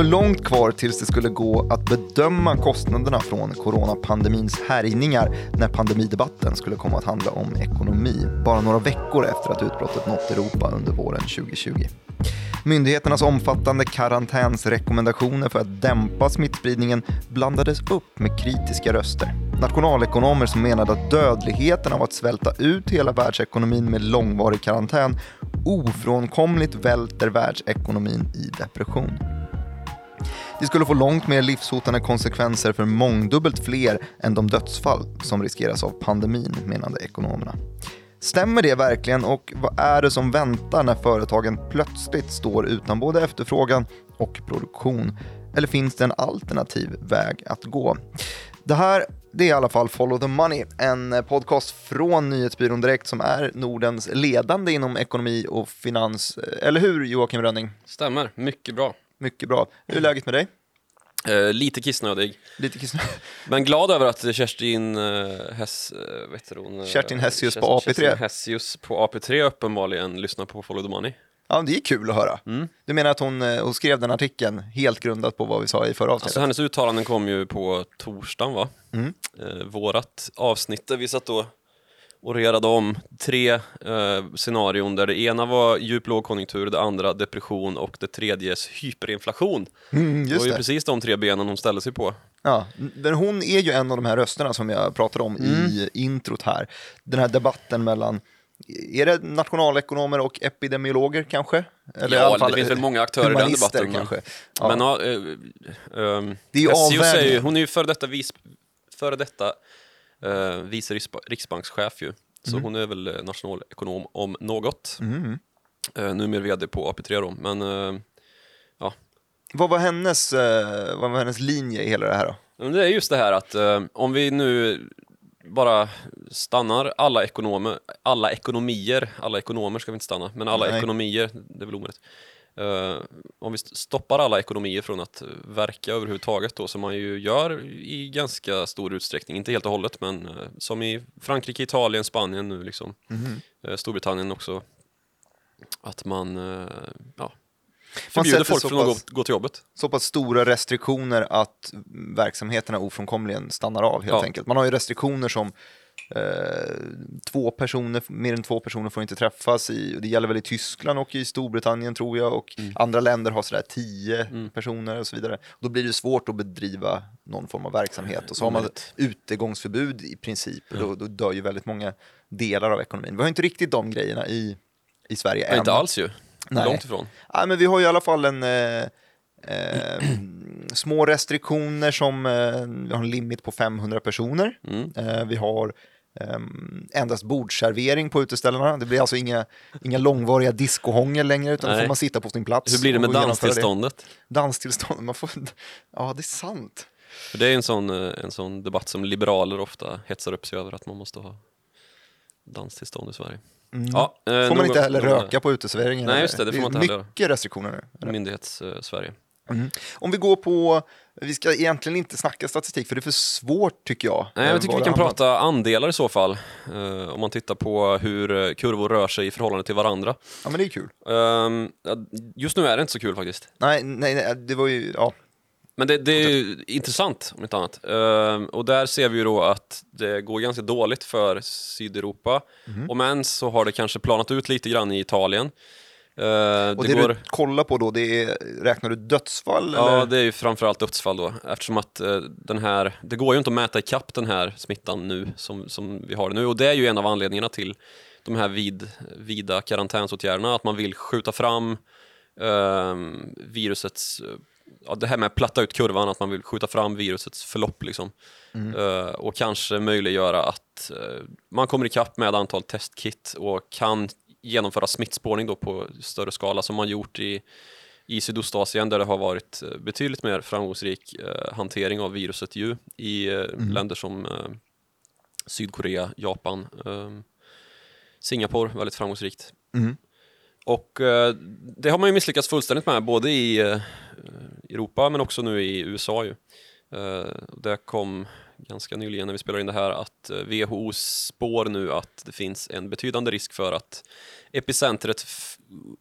var ännu långt kvar tills det skulle gå att bedöma kostnaderna från coronapandemins härjningar när pandemidebatten skulle komma att handla om ekonomi, bara några veckor efter att utbrottet nått Europa under våren 2020. Myndigheternas omfattande karantänsrekommendationer för att dämpa smittspridningen blandades upp med kritiska röster. Nationalekonomer som menade att dödligheten av att svälta ut hela världsekonomin med långvarig karantän ofrånkomligt välter världsekonomin i depression. Det skulle få långt mer livshotande konsekvenser för mångdubbelt fler än de dödsfall som riskeras av pandemin, menade ekonomerna. Stämmer det verkligen och vad är det som väntar när företagen plötsligt står utan både efterfrågan och produktion? Eller finns det en alternativ väg att gå? Det här det är i alla fall Follow the Money, en podcast från Nyhetsbyrån Direkt som är Nordens ledande inom ekonomi och finans. Eller hur Joakim Rönning? Stämmer, mycket bra. Mycket bra. Hur är läget med dig? Eh, lite kissnödig. Lite kissnödig. Men glad över att Kerstin eh, Hess, eh, vet hon, Kerstin Hessius på AP3. Kerstin Hessius på AP3 uppenbarligen lyssnar på Follow the Money. Ja, det är kul att höra. Mm. Du menar att hon, eh, hon skrev den artikeln helt grundat på vad vi sa i förra avsnittet? Alltså hennes uttalanden kom ju på torsdagen va? Mm. Eh, vårat avsnitt där vi satt då och redade om tre eh, scenarion där det ena var djup lågkonjunktur, det andra depression och det tredje hyperinflation. Mm, det var ju det. precis de tre benen hon ställde sig på. Ja, men hon är ju en av de här rösterna som jag pratade om mm. i introt här. Den här debatten mellan är det nationalekonomer och epidemiologer kanske? Eller ja, fall, det finns väl många aktörer i den debatten. Kanske. Ja. Men ja, äh, äh, det är ju avvägning. Hon är ju före detta, vis, före detta äh, vice riksbankschef ju. Så mm. hon är väl nationalekonom om något. Mm. Uh, numera vd på AP3 då, men uh, ja. Vad var, hennes, uh, vad var hennes linje i hela det här då? Det är just det här att uh, om vi nu bara stannar alla ekonomer, alla ekonomier, alla ekonomer ska vi inte stanna, men alla Nej. ekonomier, det är väl omöjligt. Uh, om vi stoppar alla ekonomier från att verka överhuvudtaget då, som man ju gör i ganska stor utsträckning, inte helt och hållet, men uh, som i Frankrike, Italien, Spanien nu liksom, mm. Storbritannien också, att man ja, förbjuder folk från pass, att gå, gå, till jobbet. Så pass stora restriktioner att verksamheterna ofrånkomligen stannar av helt ja. enkelt. Man har ju restriktioner som eh, två personer, mer än två personer får inte träffas. I, det gäller väl i Tyskland och i Storbritannien tror jag och mm. andra länder har sådär tio mm. personer och så vidare. Då blir det svårt att bedriva någon form av verksamhet och så har man ett utegångsförbud i princip. Ja. Då, då dör ju väldigt många delar av ekonomin. Vi har inte riktigt de grejerna i, i Sverige än. Inte alls ju. Nej. Långt ifrån. Ja, men vi har i alla fall en eh, eh, små restriktioner som eh, vi har en limit på 500 personer. Mm. Eh, vi har Um, endast bordservering på uteställena. Det blir alltså inga, inga långvariga discohångel längre utan då får man sitta på sin plats. Hur blir det med danstillståndet? Det. Danstillståndet, man får, ja det är sant. För det är en sån, eh, en sån debatt som liberaler ofta hetsar upp sig över att man måste ha danstillstånd i Sverige. Mm. Ja, eh, får man någon, inte heller röka på uteserveringen? Nej, just det, det får man inte heller. Mycket restriktioner nu. Myndighets-Sverige. Eh, mm. Om vi går på, vi ska egentligen inte snacka statistik för det är för svårt tycker jag. Nej, jag tycker vi kan prata andelar i så fall. Uh, om man tittar på hur kurvor rör sig i förhållande till varandra. Ja men det är kul. Uh, just nu är det inte så kul faktiskt. Nej, nej, nej det var ju, ja. Men det, det är ju intressant om inte annat. Uh, och där ser vi ju då att det går ganska dåligt för Sydeuropa. Mm. Om än så har det kanske planat ut lite grann i Italien. Uh, och det, det går... du kollar på då, det är, räknar du dödsfall? Ja, eller? det är ju framförallt dödsfall då. Eftersom att uh, den här, det går ju inte att mäta ikapp den här smittan nu som, som vi har nu. Och det är ju en av anledningarna till de här vid, vida karantänsåtgärderna, att man vill skjuta fram ehm, virusets ja, det här med att platta ut kurvan, att man vill skjuta fram virusets förlopp liksom. Mm. Uh, och kanske möjliggöra att uh, man kommer ikapp med antal testkit och kan genomföra smittspårning då på större skala som man gjort i, i Sydostasien där det har varit uh, betydligt mer framgångsrik hantering av viruset ju i mm. länder som Sydkorea, Japan, Singapore, väldigt framgångsrikt. Mm. Och eh, det har man ju misslyckats fullständigt med, både i eh, Europa men också nu i USA ju. Eh, det kom ganska nyligen när vi spelar in det här att eh, WHO spår nu att det finns en betydande risk för att epicentret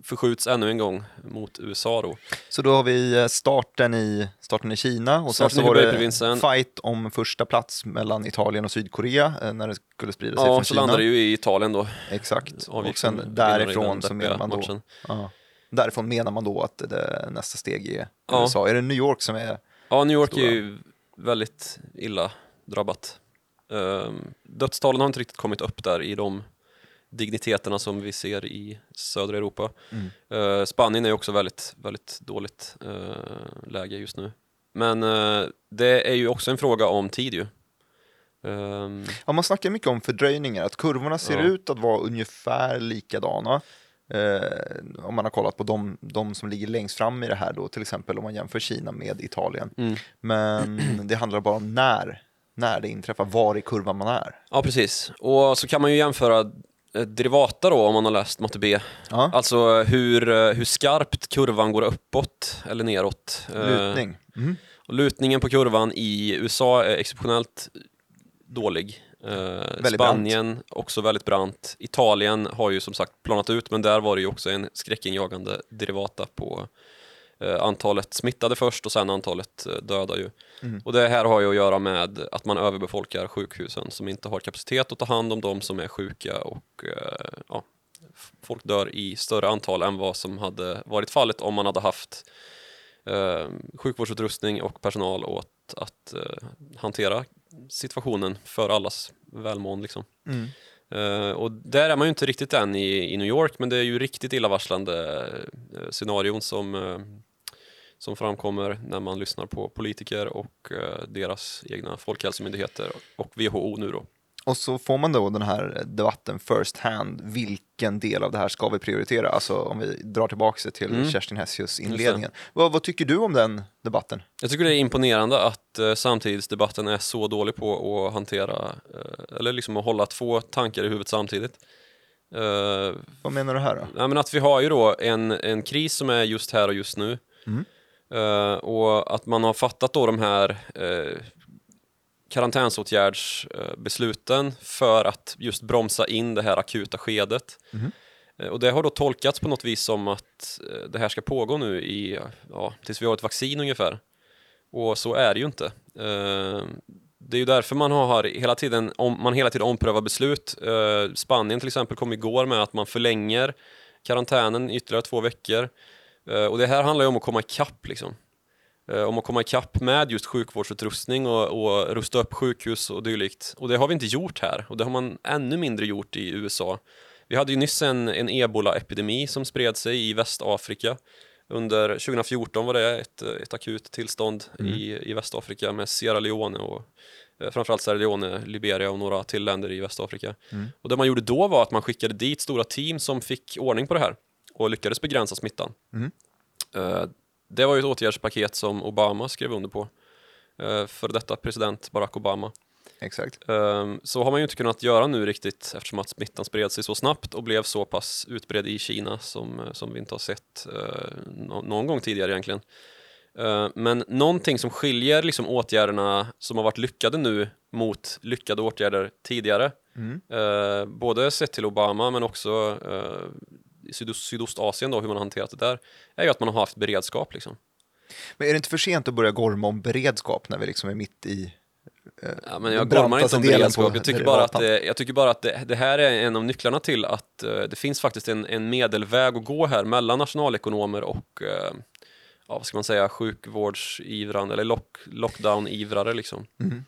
förskjuts ännu en gång mot USA då. Så då har vi eh, starten i, starten i Kina och sen så var det fight om första plats mellan Italien och Sydkorea eh, när det skulle sprida sig Ja, från så Kina. landar det ju i Italien då. Exakt. Avgick Och sen därifrån så menar man då, ja, därifrån menar man då att det, nästa steg är Ja. USA. Är det New York som är Ja, New York Stora. är ju väldigt illa drabbat. Um, dödstalen har inte riktigt kommit upp där i de digniteterna som vi ser i södra Europa. Mm. Eh, Spanien är också väldigt, väldigt dåligt eh, läge just nu. Men eh, det är ju också en fråga om tid ju. Ehm, Ja, man snackar mycket om fördröjningar, att kurvorna ser Ja. ut att vara ungefär likadana. Eh, om man har kollat på de, de som ligger längst fram i det här då, till exempel om man jämför Kina med Italien. mm. Men det handlar bara om när, när det inträffar, var i kurvan man är. Ja, precis. Och så kan man ju jämföra eh, derivata då om man har läst matte B. Ja, Alltså hur, eh, hur skarpt kurvan går uppåt eller neråt. Eh, lutning. Mm. Och lutningen på kurvan i USA är exceptionellt dålig. Eh, Spanien också väldigt brant. Italien har ju som sagt planat ut men där var det ju också en skräckinjagande derivata på eh, antalet smittade först och sen antalet eh, döda ju. Mm. Och det här har ju att göra med att man överbefolkar sjukhusen som inte har kapacitet att ta hand om de som är sjuka och eh, ja, folk dör i större antal än vad som hade varit fallet om man hade haft eh, sjukvårdsutrustning och personal åt att eh, hantera situationen för allas välmående. Liksom. Mm. Eh, och där är man ju inte riktigt än i, i New York, men det är ju riktigt illavarslande eh, scenarion som, eh, som framkommer när man lyssnar på politiker och eh, deras egna folkhälsomyndigheter och WHO nu då. Och så får man då den här debatten first hand, vilken del av det här ska vi prioritera? Alltså om vi drar tillbaka det till Mm. Kerstin Hessius inledningen. Vad, vad tycker du om den debatten? Jag tycker det är imponerande att eh, samtidsdebatten är så dålig på att hantera, eh, eller liksom att hålla två tankar i huvudet samtidigt. Eh, Vad menar du här då? Nej, men att vi har ju då en, en kris som är just här och just nu. Mm. Eh, och att man har fattat då de här uh, karantänsåtgärdsbesluten för att just bromsa in det här akuta skedet. Eh, och det har då tolkats på något vis som att det här ska pågå nu i, ja, tills vi har ett vaccin ungefär. Och så är det ju inte. Det är ju därför man har hela tiden, om, man hela tiden omprövar beslut. Spanien till exempel kom igår med att man förlänger karantänen ytterligare två veckor. Eh, och det här handlar ju om att komma ikapp liksom. Eh, om att komma ikapp med just sjukvårdsutrustning och, och rusta upp sjukhus och dylikt. Och det har vi inte gjort här och det har man ännu mindre gjort i USA. Vi hade ju nyss en, en ebola-epidemi som spred sig i Västafrika. Under 2014 var det ett, ett akut tillstånd i, i Västafrika med Sierra Leone och eh, framförallt Sierra Leone, Liberia och några till länder i Västafrika. Och det man gjorde då var att man skickade dit stora team som fick ordning på det här och lyckades begränsa smittan. Mm. Eh, det var ju ett åtgärdspaket som Obama skrev under på. Uh, för detta president Barack Obama. Exakt. Ehm, Så har man ju inte kunnat göra nu riktigt eftersom att smittan spred sig så snabbt och blev så pass utbredd i Kina som, eh, som vi inte har sett eh, nå- någon gång tidigare egentligen. Eh, Men någonting som skiljer liksom åtgärderna som har varit lyckade nu mot lyckade åtgärder tidigare, Mm. eh, både sett till Obama men också eh, Sydost, Sydostasien då, hur man har hanterat det där, är ju att man har haft beredskap. Liksom. Men är det inte för sent att börja gorma om beredskap när vi liksom är mitt i eh, Ja, men jag gormar inte om beredskap. Jag tycker bara att, det, jag tycker bara att det, det här är en av nycklarna till att eh, det finns faktiskt en, en medelväg att gå här mellan nationalekonomer och eh, ja, vad ska man säga, sjukvårdsivrande eller lock, lockdown-ivrare. Liksom. Mm.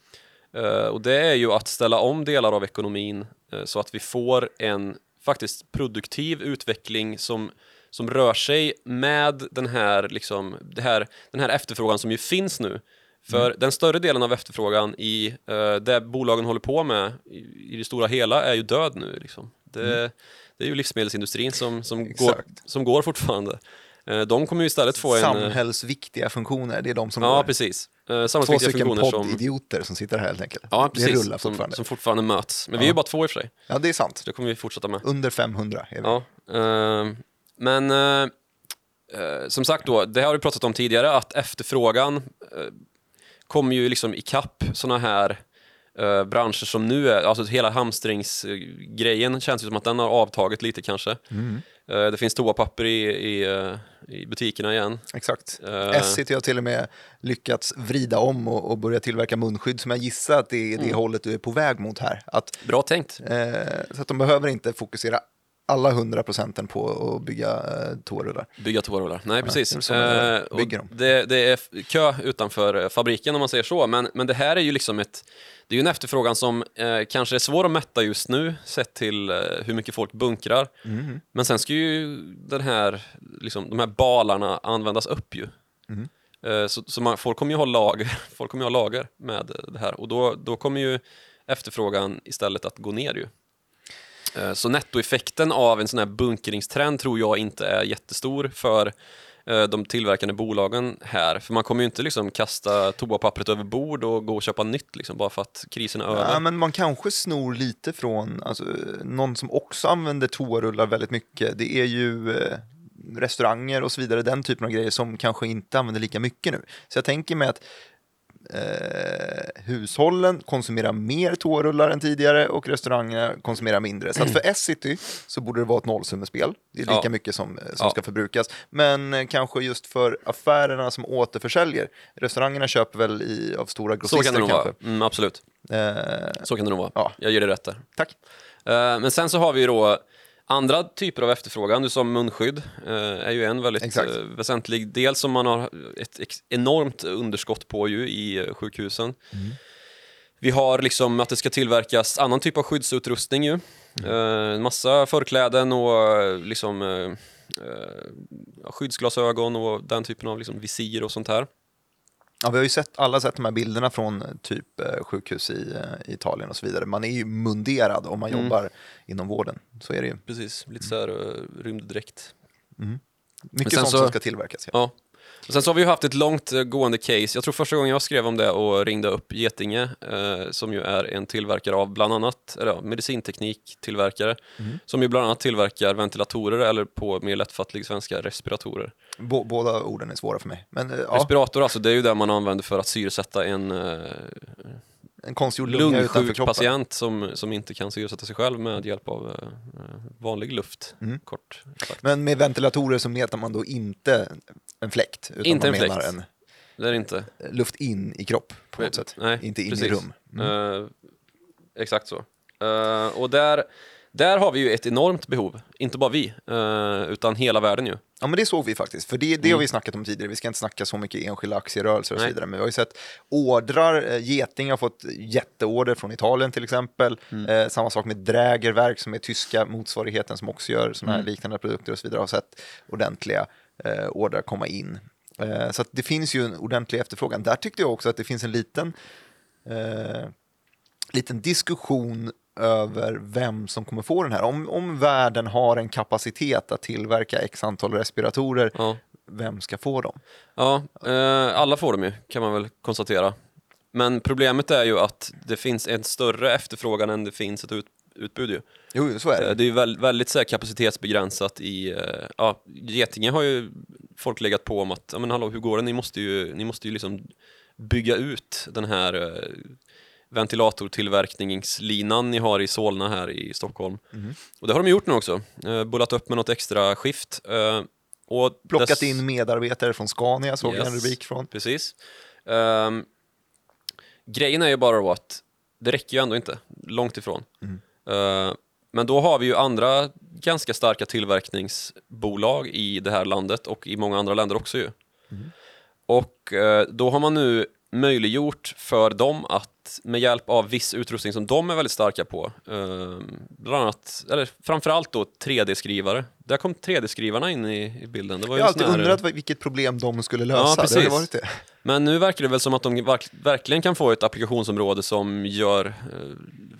Eh, och det är ju att ställa om delar av ekonomin eh, så att vi får en faktiskt produktiv utveckling som, som rör sig med den här, liksom, det här, den här efterfrågan som ju finns nu. För den större delen av efterfrågan i eh, det bolagen håller på med i, i det stora hela är ju död nu. Liksom. Det, det är ju livsmedelsindustrin som, som, går, som går fortfarande. Eh, de kommer ju istället få en... eh, Samhällsviktiga funktioner, det är de som Ja, går. precis. Eh, Två stycken poddidioter som sitter här helt enkelt. Ja, det precis. rullar fortfarande. Som, som fortfarande möts. Men vi är ju bara två i och för sig. Ja, det är sant. Så det kommer vi fortsätta med. Under 500 är vi. Ja, eh, men eh, som sagt då, det har vi pratat om tidigare, att efterfrågan eh, kommer ju liksom ikapp sådana här eh, branscher som nu är, alltså hela hamstringsgrejen känns ju som att den har avtagit lite kanske. Mm. Eh, det finns toapapper i, i, eh, i butikerna igen. Exakt. Eh. Essity har till och med lyckats vrida om och, och börja tillverka munskydd som jag gissar att det är det Mm. hållet du är på väg mot här. Att, Bra tänkt. eh, så att de behöver inte fokusera alla hundra procenten på att bygga eh, toarullar. Bygga toarullar. Nej, det precis. gör. Eh, Bygger dem. det, det är kö utanför eh, fabriken om man säger så, men, men det här är ju liksom ett det är ju en efterfrågan som eh, kanske är svår att mätta just nu sett till eh, hur mycket folk bunkrar. Mm. Men sen ska ju den här, liksom, de här balarna användas upp ju. Mm. Eh, så så man, folk kommer ju ha lager, folk kommer ju ha lager med det här och då, då kommer ju efterfrågan istället att gå ner ju. Eh, Så nettoeffekten av en sån här bunkeringstrend tror jag inte är jättestor för eh, de tillverkande bolagen här. För man kommer ju inte liksom kasta toapappret över bord och gå och köpa nytt liksom, bara för att krisen är över. Ja, men man kanske snor lite från, alltså, någon som också använder toarullar väldigt mycket, det är ju eh, restauranger och så vidare, den typen av grejer som kanske inte använder lika mycket nu. Så jag tänker mig att eh, hushållen konsumerar mer toarullar än tidigare och restaurangerna konsumerar mindre. Så för Essity så borde det vara ett nollsummespel. Det är lika Ja. mycket som, eh, som Ja. ska förbrukas. Men eh, kanske just för affärerna som återförsäljer. Restaurangerna köper väl i, av stora så grossister kan det nog kanske. vara. Mm, absolut. Eh, Så kan det nog vara. Ja. Jag ger dig rätt där. tack. Eh, Men sen så har vi ju då andra typer av efterfrågan, du som munskydd eh, är ju en väldigt Exakt. eh, väsentlig del som man har ett enormt underskott på ju i eh, sjukhusen. Vi har liksom att det ska tillverkas annan typ av skyddsutrustning ju. En massa förkläden och liksom skyddsglasögon och den typen av liksom visir och sånt här. Ja, vi har ju sett, alla sett de här bilderna från eh, typ eh, sjukhus i, eh, Italien och så vidare. Man är ju munderad om man Mm. jobbar inom vården. Så är det ju. Precis, lite så här uh, rymddräkt. Mycket sen sånt så- som ska tillverkas. Ja. Ja. Och sen så har vi ju haft ett långt eh, gående case. Jag tror första gången jag skrev om det och ringde upp Getinge, eh, som ju är en tillverkare av bland annat, eller ja, medicintekniktillverkare, som ju bland annat tillverkar ventilatorer eller på mer lättfattlig svenska respiratorer. Bå- båda orden är svåra för mig. Men eh, Respirator alltså, det är ju det man använder för att syresätta en eh, en konstgjord lunga utanför kroppen. patient som, som inte kan syresätta sig själv med hjälp av eh, vanlig luft, Mm. kort. Men med ventilatorer så menar man då inte en fläkt, utan Inte man en menar fläkt. en Det är det inte. luft in i kropp på något sätt. Nej, inte in precis. i rum. Mm. Eh, exakt så. Eh, och där, där har vi ju ett enormt behov, inte bara vi, eh, utan hela världen ju. Ja, men det såg vi faktiskt. För det, det Mm. har vi snackat om tidigare. Vi ska inte snacka så mycket enskilda aktierörelser och så Nej. vidare. Men vi har ju sett ordrar. Eh, Geting har fått jätteorder från Italien till exempel. Mm. Eh, samma sak med Drägerverk som är tyska motsvarigheten som också gör sådana Mm. här liknande produkter och så vidare. Har sett ordentliga eh, ordrar komma in. Eh, så att det finns ju en ordentlig efterfrågan. Där tyckte jag också att det finns en liten, eh, liten diskussion över vem som kommer få den här. Om, om världen har en kapacitet att tillverka x antal respiratorer, Ja, vem ska få dem? ja eh, alla får dem ju, kan man väl konstatera. Men problemet är ju att det finns en större efterfrågan än det finns ett ut, utbud ju. Jo, så är Eh, det. Det är ju väl, väldigt så här, kapacitetsbegränsat i, eh, ja, Getinge har ju folk legat på om att, ja men hallå hur går det, ni måste ju, ni måste ju liksom bygga ut den här eh, ventilatortillverkningslinan ni har i Solna här i Stockholm. Mhm. Och det har de gjort nu också, bullat upp med något extra skift. Och Plockat dess- in medarbetare från Scania, såg jag en Yes. rubrik från. Precis. Ehm, grejen är ju bara då att det räcker ju ändå inte, långt ifrån. Mm. Eh, men då har vi ju andra ganska starka tillverkningsbolag i det här landet och i många andra länder också ju. Mm. Och eh, då har man nu möjliggjort för dem att med hjälp av viss utrustning som de är väldigt starka på, eh, bland annat, eller framförallt då 3D-skrivare. Där kom 3D-skrivarna in i, bilden. Det var Jag har alltid undrat vilket problem de skulle lösa. det har precis. ju varit det. Men nu verkar det väl som att de verk verkligen kan få ett applikationsområde som gör eh,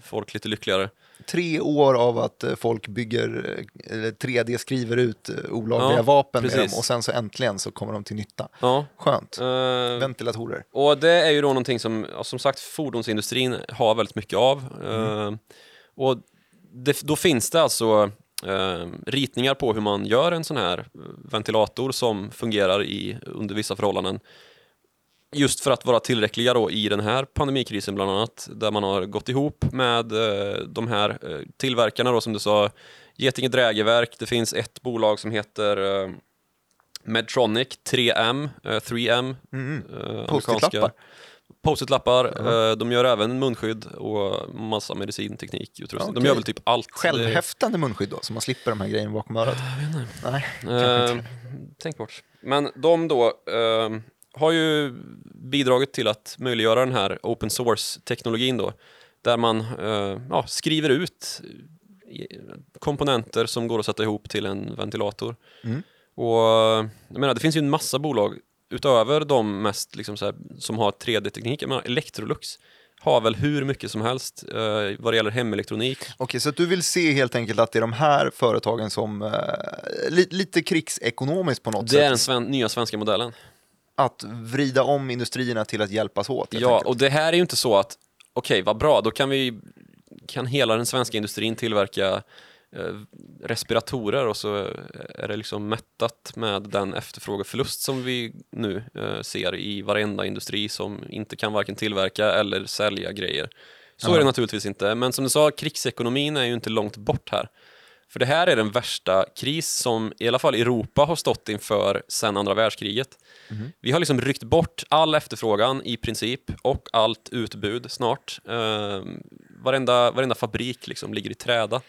folk lite lyckligare. Tre år av att eh, folk bygger, eh, eller 3D-skriver ut eh, olagliga Ja, vapen med precis. dem och sen så äntligen så kommer de till nytta. Ja, Skönt. eh, Ventilatorer. och det är ju då någonting som, som sagt, fordonsindustrin har väldigt mycket av. Eh, och det, då finns det alltså eh, ritningar på hur man gör en sån här ventilator som fungerar i, under vissa förhållanden. Just för att vara tillräckliga då i den här pandemikrisen bland annat, där man har gått ihop med eh, de här eh, tillverkarna då som du sa, Getinge Drägerverk, det finns ett bolag som heter eh, Medtronic, 3M, eh, 3M, Mm. eh, Post-it-lappar. amerikanska. Post-it-lappar, eh, de gör även munskydd och massa medicinteknik. utrustning. De Okej. gör väl typ allt. Självhäftande munskydd då, så man slipper de här grejerna bakom örat? Nej, Det, eh, tänk bort. Men de då eh, har ju bidragit till att möjliggöra den här open source-teknologin då, där man eh, ja, skriver ut komponenter som går att sätta ihop till en ventilator. Mm. Och jag menar, det finns ju en massa bolag utöver de mest liksom så här, som har 3D-teknik. Jag menar, Electrolux har väl hur mycket som helst eh, vad det gäller hemelektronik. Okej, så att du vill se helt enkelt att det är de här företagen som, eh, li, lite krigsekonomiskt på något Det är sätt, den sven nya svenska modellen. Att vrida om industrierna till att hjälpas åt. Ja, enkelt. och det här är ju inte så att okej, vad bra, då kan vi kan hela den svenska industrin tillverka eh, respiratorer och så är det liksom mättat med den efterfrågeförlust som vi nu eh, ser i varenda industri som inte kan varken tillverka eller sälja grejer. Så Ja. är det naturligtvis inte, men som du sa, krigsekonomin är ju inte långt bort här. För det här är den värsta kris som i alla fall Europa har stått inför sedan andra världskriget. Vi har liksom ryckt bort all efterfrågan i princip och allt utbud snart. Eh, varenda, varenda fabrik liksom ligger i träda.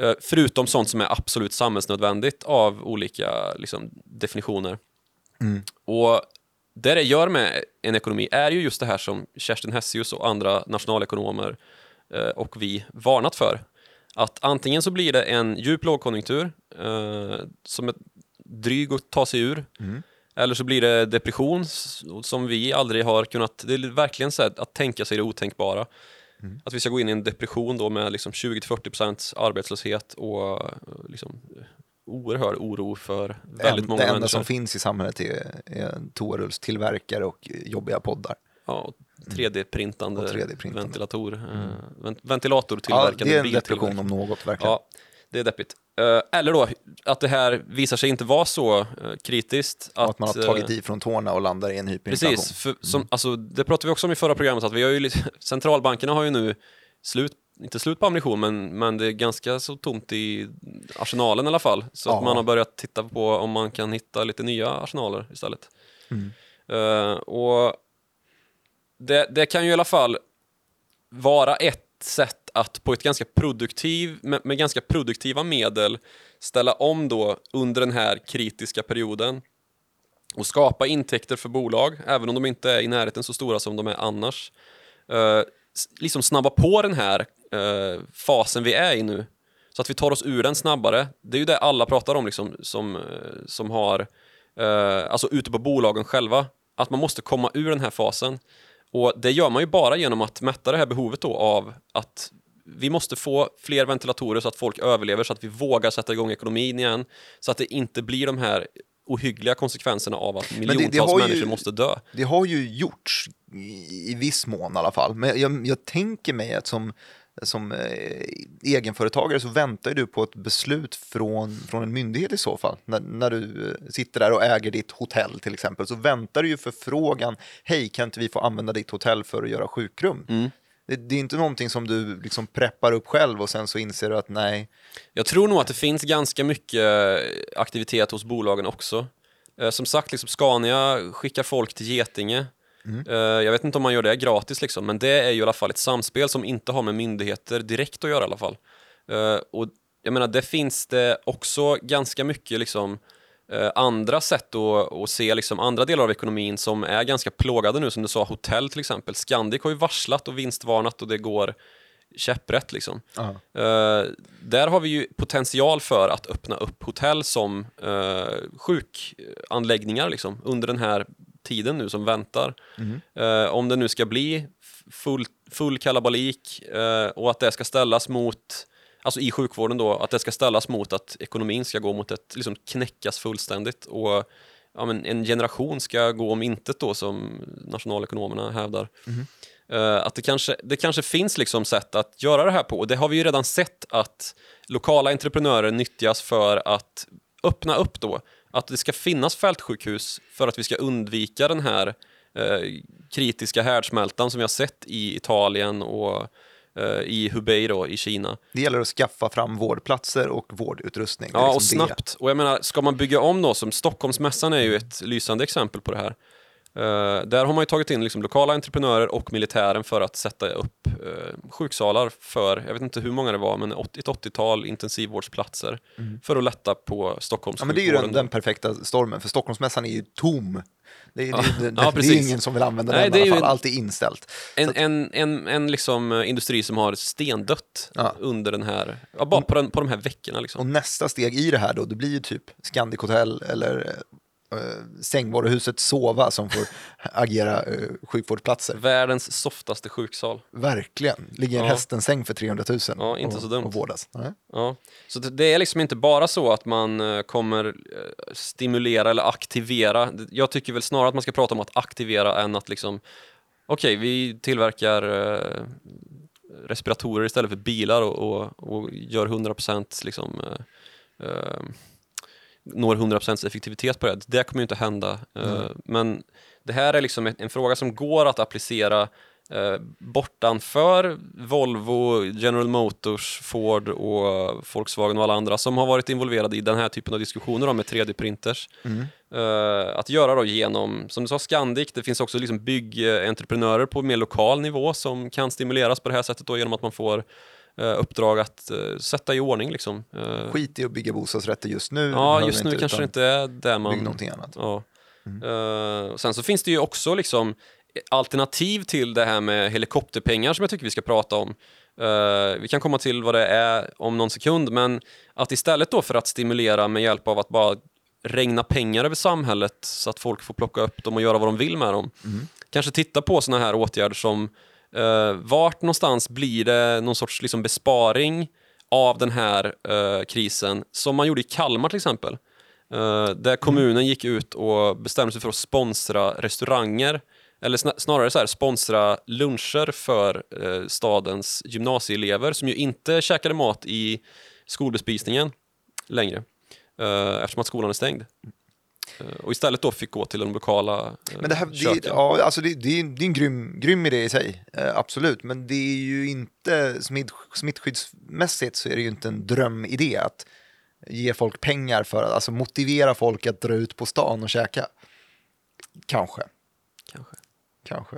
Eh, förutom sånt som är absolut samhällsnödvändigt av olika liksom, definitioner. Mm. Och det det gör med en ekonomi är ju just det här som Kerstin Hessius och andra nationalekonomer eh, och vi varnat för. Att antingen så blir det en djup lågkonjunktur eh, som är dryg att ta sig ur. Mm. Eller så blir det depression som vi aldrig har kunnat, det är verkligen så att tänka sig det otänkbara. Mm. Att vi ska gå in i en depression då med liksom 20-40% arbetslöshet och eh, liksom oerhörd oro för väldigt En- många det enda människor. som finns i samhället är, är toarullstillverkare och jobbiga poddar. Ja, och 3D-printande, Och 3D-printande. ventilator, eh, Ja, ventilatortillverkande det är en depression om något, verkligen. Ja, det är deppigt. Eh, eller då att det här visar sig inte vara så eh, kritiskt. och att man har tagit i från tårna och landar i en hyperinflation. Precis, för, som, alltså, det pratade vi också om i förra programmet, att vi har ju centralbankerna har ju nu slut, inte slut på ammunition, men, men det är ganska så tomt i arsenalen i alla fall. Så Ja. att man har börjat titta på om man kan hitta lite nya arsenaler istället. Mm. Eh, och det, det kan ju i alla fall vara ett sätt att på ett ganska produktiv, med, med ganska produktiva medel ställa om då under den här kritiska perioden och skapa intäkter för bolag, även om de inte är i närheten så stora som de är annars. Eh, liksom snabba på den här eh, fasen vi är i nu, så att vi tar oss ur den snabbare. Det är ju det alla pratar om, liksom, som, eh, som har, eh, alltså ute på bolagen själva, att man måste komma ur den här fasen. Och det gör man ju bara genom att mätta det här behovet då av att vi måste få fler ventilatorer så att folk överlever, så att vi vågar sätta igång ekonomin igen, så att det inte blir de här ohyggliga konsekvenserna av att det- det miljontals har ju- människor måste dö. Det har ju gjorts i, i viss mån i alla fall. Men jag, jag tänker mig att som, som eh, egenföretagare så väntar du på ett beslut från, från en myndighet i så fall. När, när du eh, sitter där och äger ditt hotell till exempel så väntar du ju för frågan, hej kan inte vi få använda ditt hotell för att göra sjukrum? Mm. Det, det är inte någonting som du liksom preppar upp själv och sen så inser du att nej, Jag tror nog att det finns ganska mycket aktivitet hos bolagen också. Eh, som sagt, liksom Scania skickar folk till Getinge. Mm. Eh, jag vet inte om man gör det gratis, liksom, men det är ju i alla fall ett samspel som inte har med myndigheter direkt att göra i alla fall. Eh, och jag menar, det finns det också ganska mycket liksom, eh, andra sätt att, att se liksom, andra delar av ekonomin som är ganska plågade nu, som du sa, hotell till exempel. Scandic har ju varslat och vinstvarnat och det går käpprätt liksom. Eh, där har vi ju potential för att öppna upp hotell som uh, sjukanläggningar liksom, under den här tiden nu som väntar. Mhm. Eh, om det nu ska bli full, full kalabalik eh, och att det ska ställas mot, alltså i sjukvården då, att det ska ställas mot att ekonomin ska gå mot ett, liksom knäckas fullständigt och ja, men en generation ska gå om intet då som nationalekonomerna hävdar. Eh, att det kanske, det kanske finns liksom sätt att göra det här på. Och det har vi ju redan sett att lokala entreprenörer nyttjas för att öppna upp då. Att det ska finnas fältsjukhus för att vi ska undvika den här eh, kritiska härdsmältan som vi har sett i Italien och eh, i Hubei då, i Kina. Det gäller att skaffa fram vårdplatser och vårdutrustning. Det Ja, och liksom det. snabbt. Och jag menar, ska man bygga om då, som Stockholmsmässan är ju ett lysande exempel på det här. Eh, där har man ju tagit in liksom lokala entreprenörer och militären för att sätta upp uh, sjuksalar för, jag vet inte hur många det var, men ett 80-tal intensivvårdsplatser för att lätta på Stockholms Mm. Ja, men det är ju den, den perfekta stormen, för Stockholmsmässan är ju tom. Det är, Ja. det, det, Ja, det är ingen som vill använda Nej, den det i alla fall, en- allt är inställt. En, en, en, en liksom eh, industri som har stendött Ja. Mm. under den här, bara på, den, på de här veckorna liksom. Och nästa steg i det här då, det blir ju typ Scandic Hotel eller eh, sängvaruhuset Sova som får agera eh, sjukvårdsplatser. Världens softaste sjuksal. Verkligen. Ligger en Ja. hästensäng för 300 000 Ja, inte och, så dumt. och vårdas. Nej. Ja. Så det, det är liksom inte bara så att man eh, kommer eh, stimulera eller aktivera. Jag tycker väl snarare att man ska prata om att aktivera än att liksom Okej, vi tillverkar eh, respiratorer istället för bilar och, och, och gör 100% liksom eh, eh, når 100% effektivitet på det. Det kommer ju inte hända. Eh, Men det här är liksom en, en fråga som går att applicera eh, bortanför Volvo, General Motors, Ford och Volkswagen och alla andra som har varit involverade i den här typen av diskussioner med 3D-printers. Eh, att göra då genom, som du sa, Scandic, det finns också liksom byggentreprenörer på mer lokal nivå som kan stimuleras på det här sättet då genom att man får uppdrag att eh, sätta i ordning liksom. Eh, Skit i att bygga bostadsrätter just nu. Ja, just nu inte, kanske det inte är där man... Bygg någonting annat. Ja. Eh, och sen så finns det ju också liksom alternativ till det här med helikopterpengar som jag tycker vi ska prata om. Eh, vi kan komma till vad det är om någon sekund, men att istället då för att stimulera med hjälp av att bara regna pengar över samhället så att folk får plocka upp dem och göra vad de vill med dem. Kanske titta på sådana här åtgärder som Uh, vart någonstans blir det någon sorts liksom besparing av den här uh, krisen som man gjorde i Kalmar till exempel. Uh, där kommunen gick ut och bestämde sig för att sponsra restauranger eller sn snarare så här, sponsra luncher för eh, stadens gymnasieelever som ju inte käkade mat i skolbespisningen längre eh, eftersom att skolan är stängd. Eh, och istället då fick gå till de lokala eh, Men det, här, det, köken. ja, alltså det, det, är, det är en grym, grym idé i sig, eh, absolut. Men det är ju inte, smitt, smittskyddsmässigt så är det ju inte en drömidé att ge folk pengar för att, alltså motivera folk att dra ut på stan och käka. Kanske, Kanske. kanske.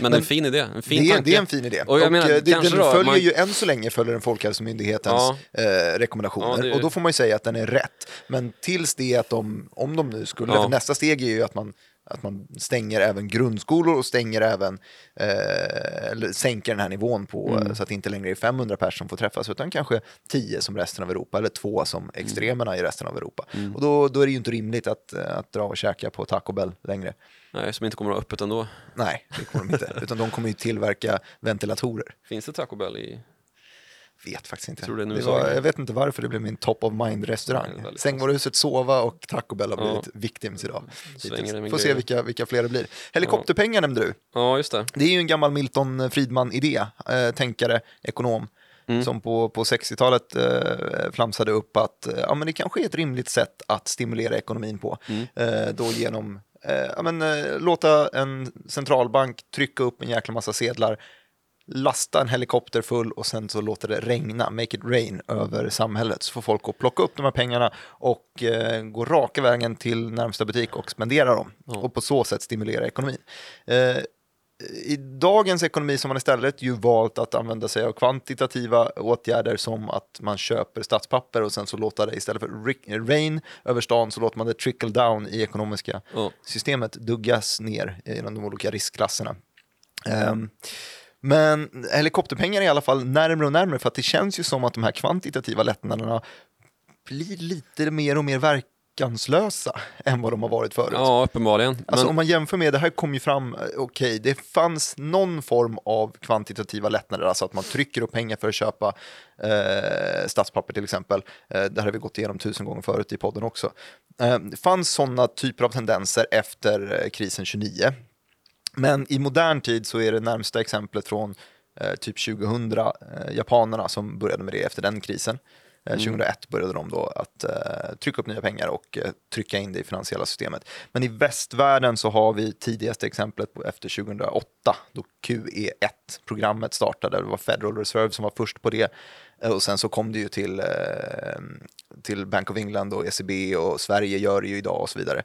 Men, är en fin idé, en fin det, tanke. det är en fin idé. Och jag menar, eh, det, den då, följer man- ju än så länge följer den Folkhälsomyndighetens Ja. eh, rekommendationer. Ja, är- Och då får man ju säga att den är rätt. Men tills det att de, om de nu skulle, Ja. nästa steg är ju att man att man stänger även grundskolor och stänger även, eh, eller sänker den här nivån på Mm. eh, så att det inte längre är 500 personer som får träffas utan kanske 10 som resten av Europa eller två som Mm. extremerna i resten av Europa. Och då, då är det ju inte rimligt att, eh, att dra och käka på Taco Bell längre. Nej, som inte kommer att ha öppet ändå. Nej, det kommer de inte. utan de kommer ju tillverka ventilatorer. Finns det Taco Bell i... Vet faktiskt inte. Tror det det var, jag vet inte varför det blev min top of mind Nej, det är restaurang. väldigt Sängvaruhuset Sova och Taco Bell har Ja. blivit victims idag. Får se vilka, vilka fler det blir. Helikopterpengar nämnde du. Ja, just det. Det är ju en gammal Milton Friedman-idé, eh, tänkare, ekonom, Mm. som på, på 60-talet eh, flamsade upp att eh, ja, men det kanske är ett rimligt sätt att stimulera ekonomin på. Mm. Eh, då genom ja, men, eh, låta en centralbank trycka upp en jäkla massa sedlar, lasta en helikopter full och sen så låter det regna, make it rain, över samhället. Så får folk att plocka upp de här pengarna och eh, gå raka vägen till närmsta butik och spendera dem. Och på så sätt stimulera ekonomin. Eh, i dagens ekonomi har man istället ju valt att använda sig av kvantitativa åtgärder som att man köper statspapper och sen så låter det istället för rain över stan så låter man det trickle down i ekonomiska Ja. systemet duggas ner genom de olika riskklasserna. Ehm, men helikopterpengar är i alla fall närmare och närmare för att det känns ju som att de här kvantitativa lättnaderna blir lite mer och mer verkanslösa än vad de har varit förut. ja, uppenbarligen. Alltså Men, om man jämför med, det här kom ju fram, eh, okej, det fanns någon form av kvantitativa lättnader, alltså att man trycker upp pengar för att köpa eh, statspapper till exempel. Eh, det här har vi gått igenom tusen gånger förut i podden också. Eh, det fanns sådana typer av tendenser efter eh, krisen 29. Men i modern tid så är det närmsta exemplet från eh, typ 2000, eh, japanerna som började med det efter den krisen. Eh, 2001 började de då att eh, trycka upp nya pengar och eh, trycka in det i finansiella systemet. Men i västvärlden så har vi tidigaste exemplet efter 2008 då QE1-programmet startade. Det var Federal Reserve som var först på det. Eh, Och sen så kom det ju till, eh, till Bank of England och ECB och Sverige gör det ju idag och så vidare.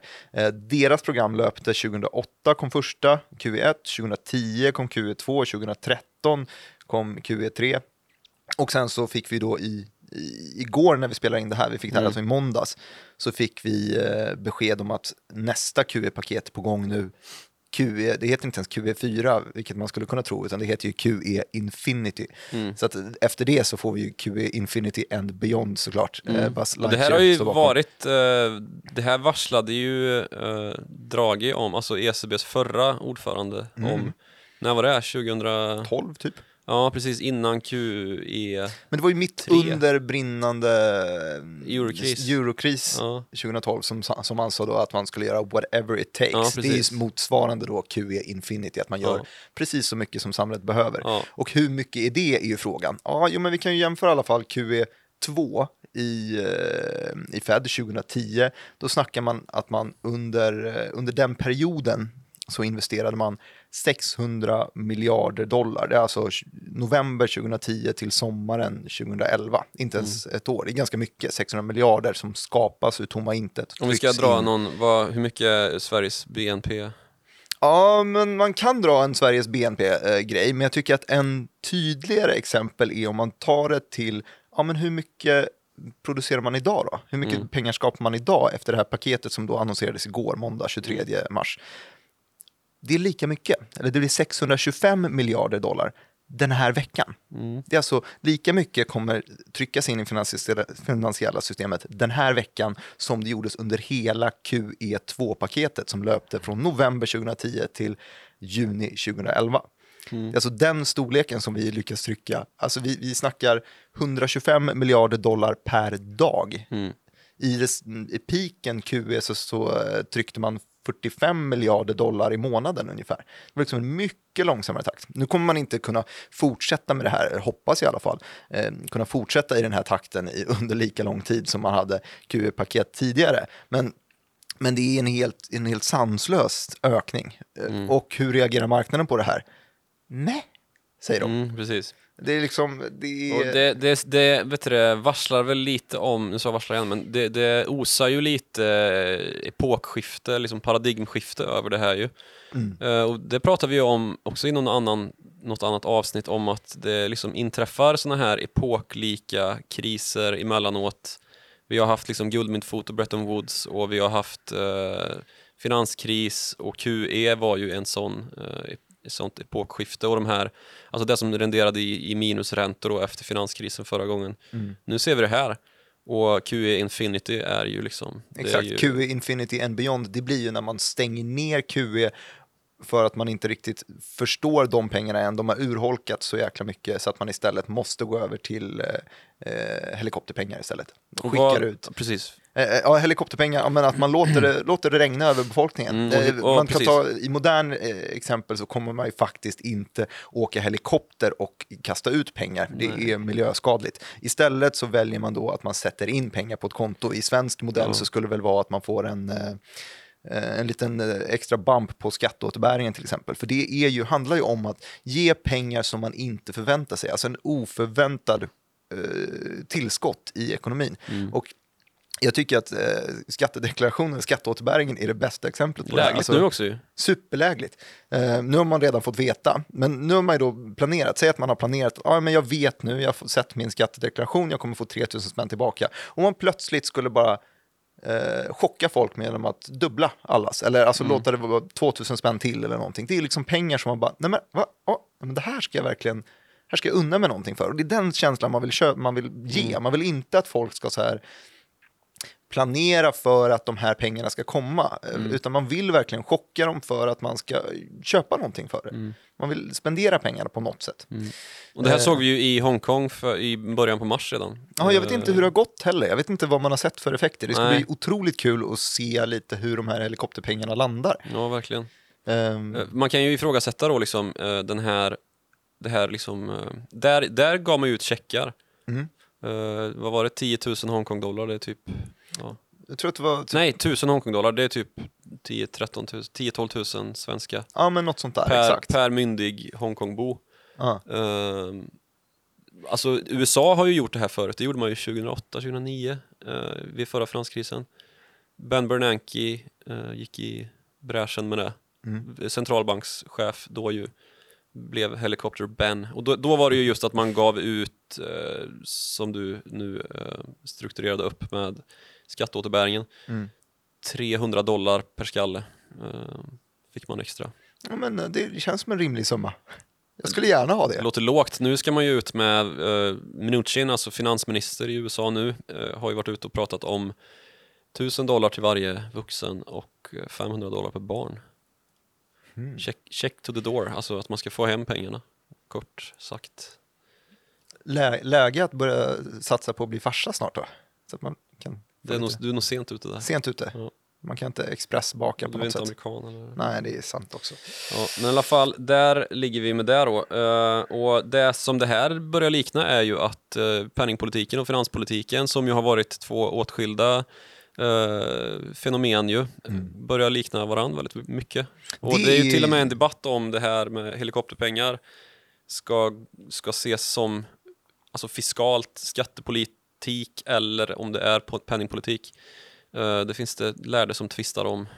Deras program löpte 2008 kom första QE1, 2010 kom QE2, 2013 kom QE3 och sen så fick vi då i igår när vi spelade in det här, vi fick det här alltså i måndags, så fick vi eh, besked om att nästa QE-paket på gång nu. QE, det heter inte ens QE4, vilket man skulle kunna tro, utan det heter ju QE Infinity. Så att efter det så får vi ju QE Infinity and Beyond såklart. Eh, Buzz Och det här har ju varit, eh, det här varslade ju eh, Draghi om, alltså ECBs förra ordförande Mm. om, när var det? 2000? 12 typ. Ja, precis innan QE. Men det var ju mitt Tre. under brinnande eh, Eurokris. eurokris Ja. 2012 som, som ansåg då att man skulle göra whatever it takes. Ja, det är ju motsvarande då QE Infinity, att man gör Ja. precis så mycket som samhället behöver. Och hur mycket är det är ju frågan. Ja, jo, men vi kan ju jämföra i alla fall QE2 i, eh, i Fed 2010. Då snackar man att man under, eh, under den perioden så investerade man 600 miljarder dollar. Det är alltså november 2010 till sommaren 2011. Inte ens Mm. ett år. Det är ganska mycket, 600 miljarder som skapas ur tomma intet. Om vi ska dra in. någon, vad, hur mycket är Sveriges BNP? Ja, men man kan dra en Sveriges BNP-grej, men jag tycker att en tydligare exempel är om man tar det till, ja men hur mycket producerar man idag då? Hur mycket pengar skapar man idag efter det här paketet som då annonserades igår, måndag 23 mars? Det är lika mycket, eller det blir 625 miljarder dollar den här veckan. Det är alltså lika mycket kommer tryckas in i finansiella, systemet den här veckan som det gjordes under hela QE2-paketet som löpte från november 2010 till juni 2011. Det är alltså den storleken som vi lyckas trycka. Alltså vi, vi snackar 125 miljarder dollar per dag. I, des, I piken QE så, så eh, tryckte man 45 miljarder dollar i månaden ungefär. Det var liksom en mycket långsammare takt. Nu kommer man inte kunna fortsätta med det här, hoppas i alla fall, eh, kunna fortsätta i den här takten i, under lika lång tid som man hade QE-paket tidigare. Men men det är en helt, en helt sanslös ökning. Eh, Och hur reagerar marknaden på det här? Nej, säger de. Mm, precis. Det är liksom, det är... det, det, det, vet du, varslar väl lite om, nu sa jag varslar igen, men det, det osar ju lite eh, epokskifte, liksom paradigmskifte över det här ju. Eh, och det pratar vi ju om också i någon annan, något annat avsnitt om att det liksom inträffar sådana här epoklika kriser emellanåt. Vi har haft liksom guldmyntfot och Bretton Woods och vi har haft eh, finanskris och QE var ju en sån ett sånt epokskifte och de här, alltså det som renderade i, i minusräntor då efter finanskrisen förra gången. Nu ser vi det här och QE Infinity är ju liksom... Exakt, ju, QE Infinity and Beyond, det blir ju när man stänger ner QE för att man inte riktigt förstår de pengarna än. De har urholkat så jäkla mycket så att man istället måste gå över till eh, eh, helikopterpengar istället. Och skickar vad- ut Precis. Eh, eh, Ja, helikopterpengar, ja, men att man låter det, låter det regna över befolkningen. Mm, och- Eh, och man kan precis. ta, I modern eh, exempel så kommer man ju faktiskt inte åka helikopter och kasta ut pengar. Det är miljöskadligt. Istället så väljer man då att man sätter in pengar på ett konto. I svensk modell så skulle det väl vara att man får en eh, eh, en liten eh, extra bump på skatteåterbäringen till exempel. För det är ju, handlar ju om att ge pengar som man inte förväntar sig, alltså en oförväntad eh, tillskott i ekonomin. Och jag tycker att eh, skattedeklarationen, skatteåterbäringen är det bästa exemplet på det här. Lägligt Alltså, nu också ju. Superlägligt. Eh, nu har man redan fått veta, men nu har man ju då planerat. Säg att man har planerat, ja men jag vet nu, jag har sett min skattedeklaration, jag kommer få 3000 spänn tillbaka. Om man plötsligt skulle bara eh, chocka folk med genom att dubbla allas, eller alltså låta det vara 2000 spänn till eller någonting. Det är liksom pengar som man bara, nej men, va? Ja, men det här ska jag verkligen, här ska jag unna mig någonting för. Och det är den känslan man vill, kö- man vill ge. Man vill inte att folk ska så här planera för att de här pengarna ska komma, eh, utan man vill verkligen chocka dem för att man ska köpa någonting för det. Man vill spendera pengarna på något sätt. Och det här Eh. såg vi ju i Hongkong för, i början på mars redan. Ja, jag vet inte hur det har gått heller. Jag vet inte vad man har sett för effekter. Det ska Nej. bli otroligt kul att se lite hur de här helikopterpengarna landar. Ja, verkligen. Eh, Man kan ju ifrågasätta då liksom eh, den här, det här liksom, där, där gav man ju ut checkar. Mm. Eh, vad var det? 10 000 Hongkong-dollar, det är typ... Ja. Jag tror att det var typ, Nej, 1000 Hongkong-dollar, det är typ 10-12 000 svenska ja men något sånt där, per, exakt. per myndig Hongkongbo. Ehm, alltså USA har ju gjort det här förut, det gjorde man ju 2008, 2009 uh, vid förra finanskrisen. Ben Bernanke eh, gick i bräschen med det. Mm. Centralbankschef då ju blev Helicopter Ben. Och då, då var det ju just att man gav ut, eh, som du nu eh, strukturerade upp med skatteåterbäringen, Mm. 300 dollar per skalle eh, fick man extra. Ja, men eh, det känns som en rimlig summa. Jag skulle gärna ha Det det. låter lågt. Nu ska man ju ut med, eh, Mnuchin, alltså finansminister i USA nu, eh, har ju varit ute och pratat om 1000 dollar till varje vuxen och eh, 500 dollar per barn. Mm. Check, check to the door, alltså att man ska få hem pengarna, kort sagt. Lä läge att börja satsa på att bli farsa snart då? Så att man kan Det är nog, du är nog sent ute där. Sent ute. Ja. Man kan inte expressbaka på Du är något inte sätt. amerikan? Nej, det är sant också. Ja, men i alla fall, där ligger vi med det då. Eh, och det som det här börjar likna är ju att uh, penningpolitiken och finanspolitiken, som ju har varit två åtskilda eh, fenomen ju, Mm. börjar likna varandra väldigt mycket. Och Det det, är ju till och med en debatt om det här med helikopterpengar ska, ska ses som alltså fiskalt skattepolitik eller om det är penningpolitik. Eh, det finns det lärde som tvistar om.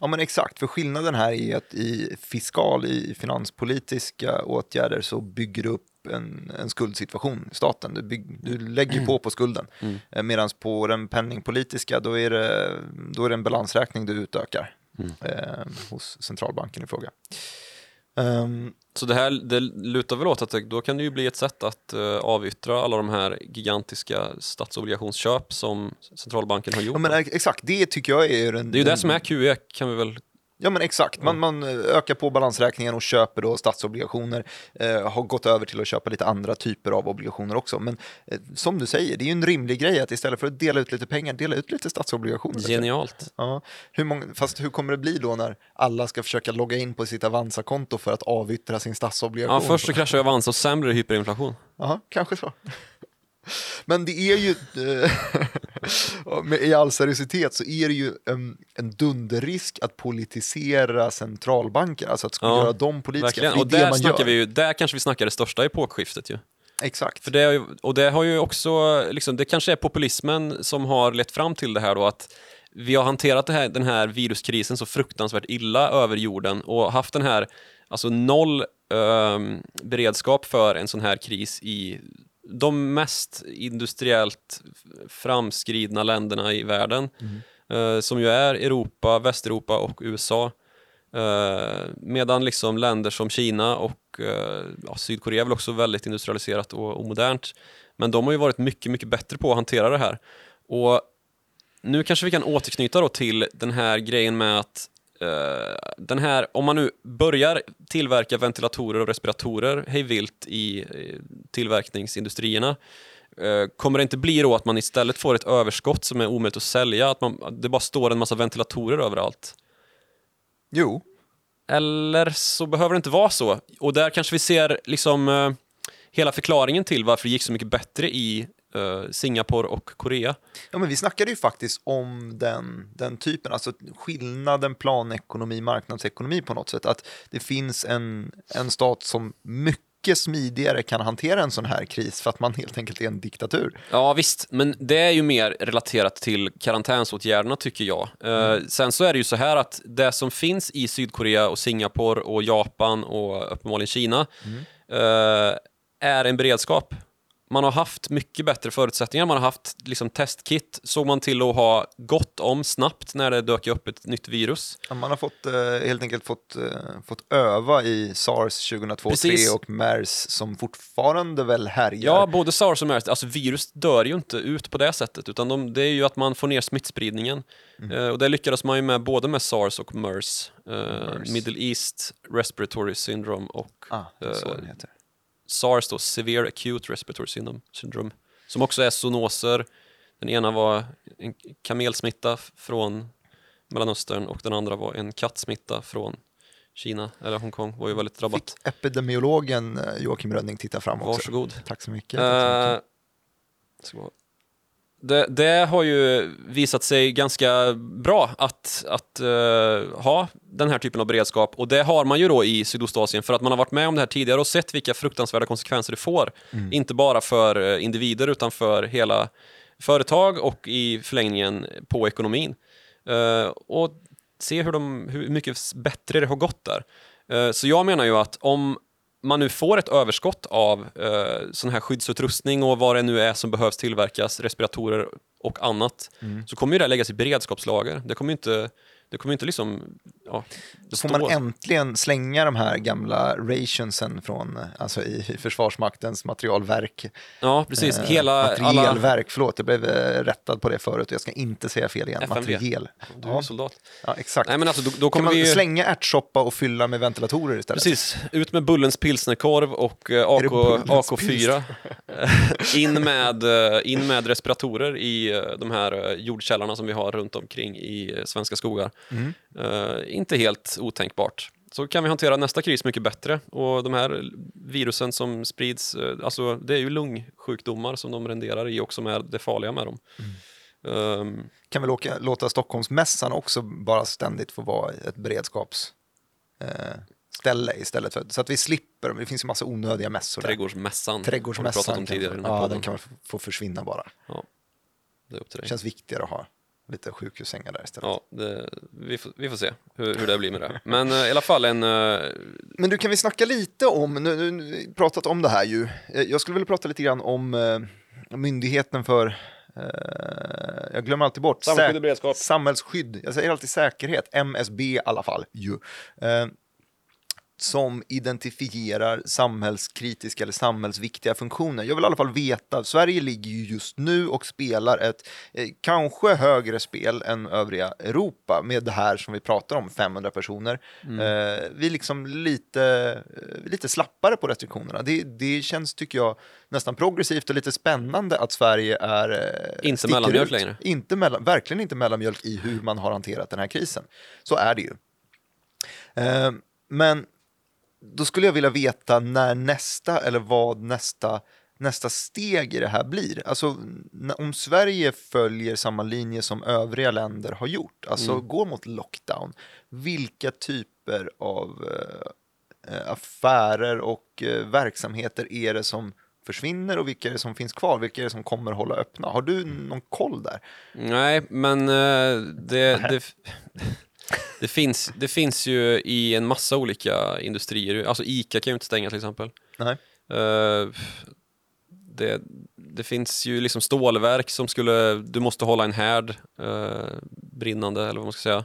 Ja men exakt, för skillnaden här är att i fiskal, i finanspolitiska åtgärder så bygger du upp en, en skuldsituation i staten. Du, bygg, du lägger på på skulden. Mm. Eh, Medan på den penningpolitiska då är, det, då är det en balansräkning du utökar Mm. eh, hos centralbanken i fråga. Ehm, Så det här det lutar väl åt att det, då kan det ju bli ett sätt att uh, avyttra alla de här gigantiska statsobligationsköp som centralbanken har gjort. ja, men ex- exakt, det tycker jag är den... det är ju det som är QE kan vi väl... Ja men exakt, man, man eh, ökar på balansräkningen och köper då statsobligationer, eh, har gått över till att köpa lite andra typer av obligationer också. Men eh, som du säger, det är ju en rimlig grej att istället för att dela ut lite pengar, dela ut lite statsobligationer. Genialt. Ja. Hur många, fast hur kommer det bli då när alla ska försöka logga in på sitt Avanza-konto för att avyttra sin statsobligation? Ja, först så kraschar Avanza och sen blir det hyperinflation. Ja, kanske så. Men det är ju, eh, i all seriositet så är det ju en, en dunderrisk att politisera centralbanker, alltså att Ja, göra dem politiska, Och där, man snackar vi ju, där kanske vi snackar det största epokskiftet ju. Exakt. För det, ju, och det har ju också, liksom, det kanske är populismen som har lett fram till det här då att vi har hanterat här, den här viruskrisen så fruktansvärt illa över jorden och haft den här, alltså noll ehm, beredskap för en sån här kris i de mest industriellt framskridna länderna i världen, eh, som ju är Europa, Västeuropa och USA. Eh, medan liksom länder som Kina och eh, ja, Sydkorea är väl också väldigt industrialiserat och, och modernt. Men de har ju varit mycket, mycket bättre på att hantera det här. Och nu kanske vi kan återknyta då till den här grejen med att den här, om man nu börjar tillverka ventilatorer och respiratorer hej vilt i eh, tillverkningsindustrierna eh, Kommer det inte bli då att man istället får ett överskott som är omöjligt att sälja? Att man, det bara står en massa ventilatorer överallt? Jo, Eller så behöver det inte vara så. Och där kanske vi ser liksom eh, hela förklaringen till varför det gick så mycket bättre i eh, Singapore och Korea. ja, men vi snackade ju faktiskt om den, den typen, alltså skillnaden planekonomi, marknadsekonomi på något sätt, att det finns en, en stat som mycket smidigare kan hantera en sån här kris för att man helt enkelt är en diktatur. Ja visst, men det är ju mer relaterat till karantänsåtgärderna tycker jag. Eh, sen så är det ju så här att det som finns i Sydkorea och Singapore och Japan och uppenbarligen Kina eh, är en beredskap. Man har haft mycket bättre förutsättningar, man har haft liksom, testkit, såg man till att ha gott om snabbt när det dök upp ett nytt virus. Ja, Man har fått, eh, helt enkelt fått, eh, fått öva i sars 2002 Precis. 3 och mers som fortfarande väl härjar. Ja, både sars och mers, alltså virus dör ju inte ut på det sättet, utan de, det är ju att man får ner smittspridningen. Eh, och det lyckades man ju med både med sars och mers, eh, MERS. Middle East Respiratory Syndrome och ah, SARS då, Severe Acute Respiratory Syndrome, som också är zoonoser. Den ena var en kamelsmitta från Mellanöstern och den andra var en kattsmitta från Kina, eller Hongkong, var ju väldigt drabbat. Fick epidemiologen eh, Joakim Rönning titta fram också. Varsågod. Tack så mycket. Tack så mycket. Vara- Det, det har ju visat sig ganska bra att, att eh, ha den här typen av beredskap och det har man ju då i Sydostasien för att man har varit med om det här tidigare och sett vilka fruktansvärda konsekvenser det får. Inte bara för eh, individer utan för hela företag och i förlängningen på ekonomin. Eh, och se hur, de, hur mycket bättre det har gått där. Eh, så jag menar ju att om man nu får ett överskott av eh, sån här skyddsutrustning och vad det nu är som behövs tillverkas, respiratorer och annat, så kommer ju det läggas i beredskapslager. Det kommer inte, det kommer inte liksom, ja, Då får man äntligen slänga de här gamla rationsen från, alltså i, Försvarsmaktens materialverk. Ja, precis. Eh, Hela, alla, materielverk, förlåt, jag blev eh, rättad på det förut och jag ska inte säga fel igen. FMV. Materiel. du är Ja, soldat. ja, exakt. Nej men alltså, då, då kan kommer man vi slänga ärtsoppa och fylla med ventilatorer istället? Precis, ut med Bullens pilsnerkorv och eh, det AK, Bullens AK4. in, med, in med respiratorer i de här jordkällarna som vi har runt omkring i svenska skogar. Mm. Eh, inte helt otänkbart. Så kan vi hantera nästa kris mycket bättre. Och de här virusen som sprids, eh, alltså det är ju lungsjukdomar som de renderar i och som är det farliga med dem. Mm. Ehm, Kan vi låta, låta Stockholmsmässan också bara ständigt få vara ett beredskapsställe eh, ställe istället för så att vi slipper dem. Det finns ju massa onödiga mässor. där. trädgårdsmässan, har Trädgårdsmässan pratat om tidigare i den här ja, podden. den kan få- försvinna bara. Det är upp till dig. känns viktigare att ha lite sjukhussängar där istället. Ja, det, vi, får, vi får se hur, hur det blir med det. Men eh, i alla fall en... eh, Men du, kan vi snacka lite om, nu, nu, pratat om det här ju, Eh, jag skulle vilja prata lite grann om eh, myndigheten för, jag glömmer alltid bort, Samhällsskydd och Säk- beredskap. samhällsskydd, jag säger alltid säkerhet, MSB i alla fall ju. Som identifierar samhällskritiska eller samhällsviktiga funktioner. Jag vill i alla fall veta, Sverige ligger ju just nu och spelar ett eh, kanske högre spel än övriga Europa med det här som vi pratar om, 500 personer. Mm. Eh, vi är liksom lite, eh, lite slappare på restriktionerna. Det, det känns, tycker jag, nästan progressivt och lite spännande att Sverige är... eh, Inte mellanmjölk ut. längre. Inte mellan, verkligen inte mellanmjölk i hur man har hanterat den här krisen. Så är det ju. Eh, men då skulle jag vilja veta när nästa, eller vad nästa, nästa steg i det här blir. Alltså om Sverige följer samma linje som övriga länder har gjort, alltså Mm. går mot lockdown, vilka typer av eh, affärer och eh, verksamheter är det som försvinner och vilka är det som finns kvar? Vilka är det som kommer hålla öppna? Har du någon koll där? Nej, men eh, det, det, det, finns, det finns ju i en massa olika industrier. Alltså ICA kan ju inte stänga till exempel. Nej. Eh, det, det finns ju liksom stålverk som skulle, du måste hålla en härd eh, brinnande eller vad man ska säga.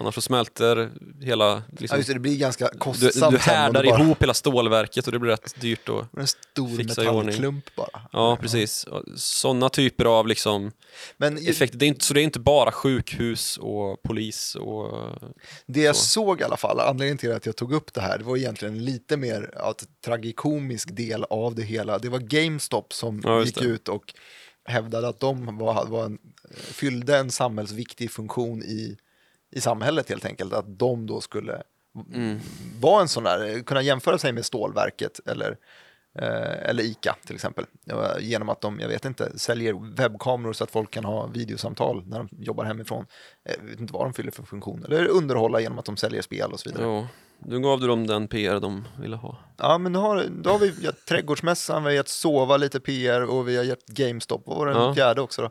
Annars så smälter hela, Ja, liksom, just det, det blir ganska du, kostsamt. du om härdar bara- ihop hela stålverket och det blir rätt dyrt och En stor fixa i ordning. bara. Ja, precis. Sådana typer av liksom Men effekter. Det är inte, så det är inte bara sjukhus och polis och... Det jag Så. såg i alla fall, anledningen till att jag tog upp det här, det var egentligen lite mer ja, ett tragikomisk del av det hela. Det var GameStop som Ja, gick det. ut och hävdade att de var, var en, fyllde en samhällsviktig funktion i, i samhället helt enkelt. Att de då skulle Mm. vara en sån där, kunna jämföra sig med stålverket eller, eh, eller ICA till exempel. Ja, Genom att de, jag vet inte, säljer webbkameror så att folk kan ha videosamtal när de jobbar hemifrån. Jag vet inte vad de fyller för funktion. Eller underhålla genom att de säljer spel och så vidare. Ja, nu gav du dem den PR de ville ha. Ja, men då har, då har vi gett Trädgårdsmässan, vi har gett Sova lite PR och vi har gett GameStop. Vad var det Ja. fjärde också då?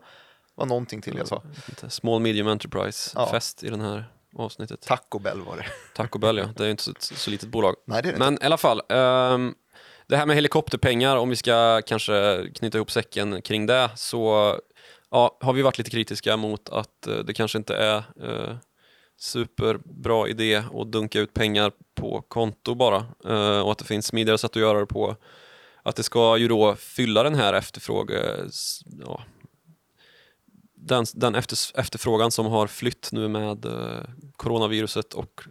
Var någonting till jag sa. Inte, Small Medium Enterprise Ja. fest i den här avsnittet. Taco Bell var det. Taco Bell ja, det är ju inte så, så litet bolag. Nej, det är det Men i alla fall, ehm, det här med helikopterpengar, om vi ska kanske knyta ihop säcken kring det, så ja, har vi varit lite kritiska mot att eh, det kanske inte är eh, superbra idé att dunka ut pengar på konto bara eh, och att det finns smidigare sätt att göra det på. Att det ska ju då fylla den här efterfråge, ja, den, den efter, efterfrågan som har flytt nu med eh, coronaviruset och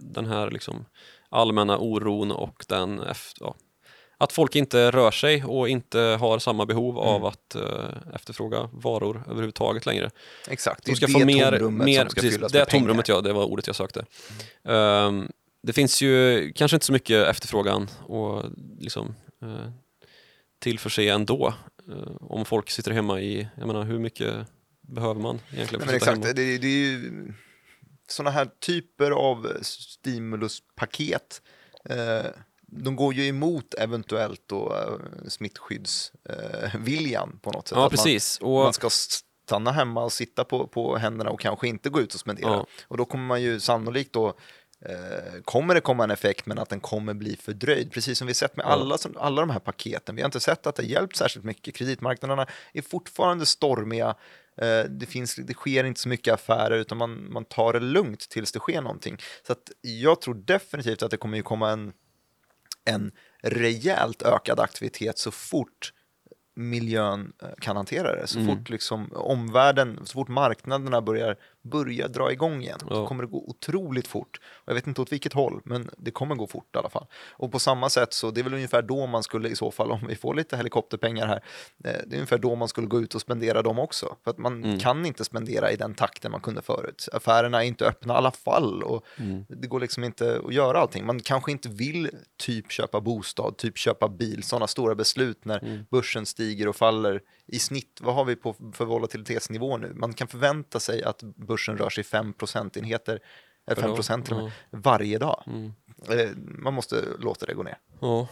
den här liksom allmänna oron och den efter, ja, att folk inte rör sig och inte har samma behov av Mm. att eh, efterfråga varor överhuvudtaget längre. Exakt, det De är ska det få mer, tomrummet mer som ska precis, fyllas det med pengar. tomrummet ja, det var ordet jag sökte. Ehm, det finns ju kanske inte så mycket efterfrågan och liksom uh, tillförse ändå. Eh, om folk sitter hemma i, jag menar hur mycket behöver man egentligen? Nej, exakt, det, det är ju sådana här typer av stimuluspaket. Eh, de går ju emot eventuellt då eh, smittskyddsviljan på något sätt. Ja, Att precis. Man, Och, man ska stanna hemma och sitta på, på händerna och kanske inte gå ut och spendera. Ja. Och då kommer man ju sannolikt då eh, kommer det komma en effekt men att den kommer bli fördröjd. Precis som vi sett med alla, som, alla de här paketen. Vi har inte sett att det hjälpt särskilt mycket. Kreditmarknaderna är fortfarande stormiga. Eh, det, finns, det sker inte så mycket affärer utan man, man tar det lugnt tills det sker någonting. Så att jag tror definitivt att det kommer ju komma en, en rejält ökad aktivitet så fort miljön eh, kan hantera det. Så Mm. fort liksom omvärlden, så fort marknaderna börjar, börjar dra igång igen, Ja. kommer det gå otroligt fort. Och jag vet inte åt vilket håll, men det kommer gå fort i alla fall. Och på samma sätt så det är väl ungefär då man skulle i så fall, om vi får lite helikopterpengar här, eh, det är ungefär då man skulle gå ut och spendera dem också. För att man Mm. kan inte spendera i den takten man kunde förut. Affärerna är inte öppna i alla fall och Mm. det går liksom inte att göra allting. Man kanske inte vill typ köpa bostad, typ köpa bil, sådana stora beslut när Mm. börsen stiger och faller i snitt. Vad har vi på för volatilitetsnivå nu? Man kan förvänta sig att börsen rör sig 5 procentenheter, eller Per 5 dag, procent ja. varje dag. Mm. Eh, Man måste låta det gå ner. Ja.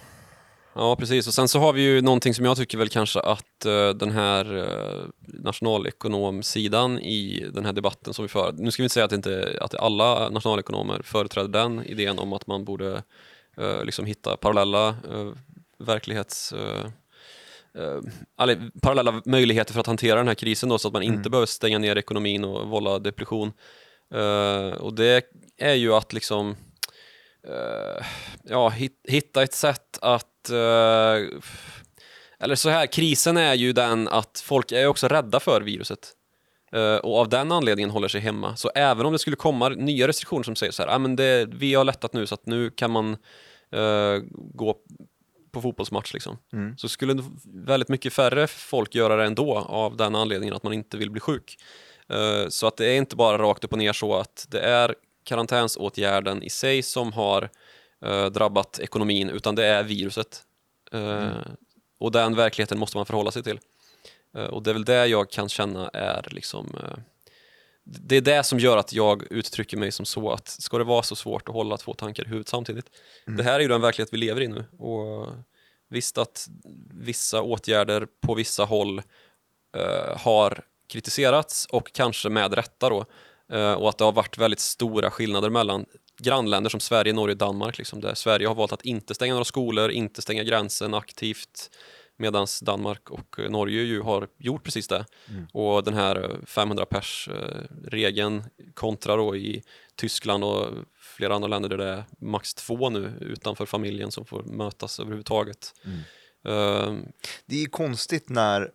ja, precis. Och sen så har vi ju någonting som jag tycker väl kanske att eh, den här uh, nationalekonomsidan i den här debatten som vi för, nu ska vi inte säga att, inte, att alla nationalekonomer företräder den idén om att man borde eh, liksom hitta parallella uh, verklighets... eh, eller parallella möjligheter för att hantera den här krisen då, så att man inte Mm. behöver stänga ner ekonomin och vålla depression. Eh, och det är ju att liksom eh, ja, hit, hitta ett sätt att eh, eller så här, krisen är ju den att folk är också rädda för viruset. Och av den anledningen håller sig hemma. Så även om det skulle komma nya restriktioner som säger så här, ah, men det, vi har lättat nu så att nu kan man gå på fotbollsmatch liksom. Mm. Så skulle väldigt mycket färre folk göra det ändå av den anledningen att man inte vill bli sjuk. Eh, Så att det är inte bara rakt upp och ner så att det är karantänsåtgärden i sig som har eh, drabbat ekonomin utan det är viruset. Eh, Och den verkligheten måste man förhålla sig till. Och det är väl det jag kan känna är liksom det är det som gör att jag uttrycker mig som så att ska det vara så svårt att hålla två tankar i huvudet samtidigt? Det här är ju den verklighet vi lever i nu och visst att vissa åtgärder på vissa håll eh, har kritiserats och kanske med rätta då eh, och att det har varit väldigt stora skillnader mellan grannländer som Sverige, Norge och Danmark liksom, där Sverige har valt att inte stänga några skolor, inte stänga gränsen aktivt medan Danmark och Norge ju har gjort precis det. Och den här eh, 500 pers eh, kontra då i Tyskland och flera andra länder där det är max två nu utanför familjen som får mötas överhuvudtaget. Eh, Det är konstigt när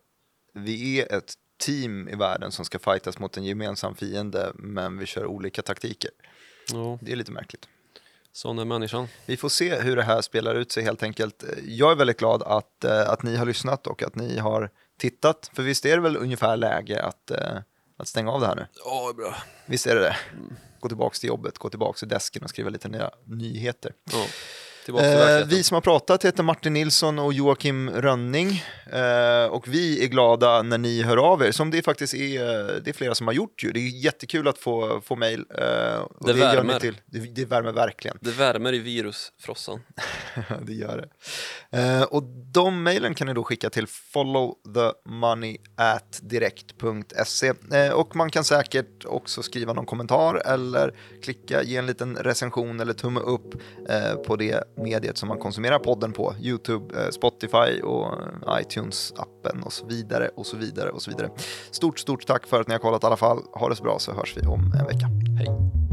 vi är ett team i världen som ska fightas mot en gemensam fiende men vi kör olika taktiker. ja, Det är lite märkligt. Sån är människan. Vi får se hur det här spelar ut sig helt enkelt. Jag är väldigt glad att, eh, att ni har lyssnat och att ni har tittat. För visst är det väl ungefär läge att, eh, att stänga av det här nu? Ja, bra. Visst är det det? Gå tillbaka till jobbet, gå tillbaka till desken och skriva lite nya nyheter. Ja. Eh, vi som har pratat heter Martin Nilsson och Joakim Rönning. Eh, och vi är glada när ni hör av er, som det faktiskt är, eh, det är flera som har gjort ju. Det är jättekul att få, få mejl. Eh, Det gör ni värmer. Till, det, det värmer verkligen. Det värmer i virusfrossan. det gör det. Eh, och de mejlen kan ni då skicka till followthemoney@direkt.se eh, och man kan säkert också skriva någon kommentar eller klicka, ge en liten recension eller tumme upp på det mediet som man konsumerar podden på, Youtube, eh, Spotify och eh, iTunes-appen och så vidare och så vidare och så vidare. Stort, stort tack för att ni har kollat i alla fall. Ha det så bra så hörs vi om en vecka. Hej.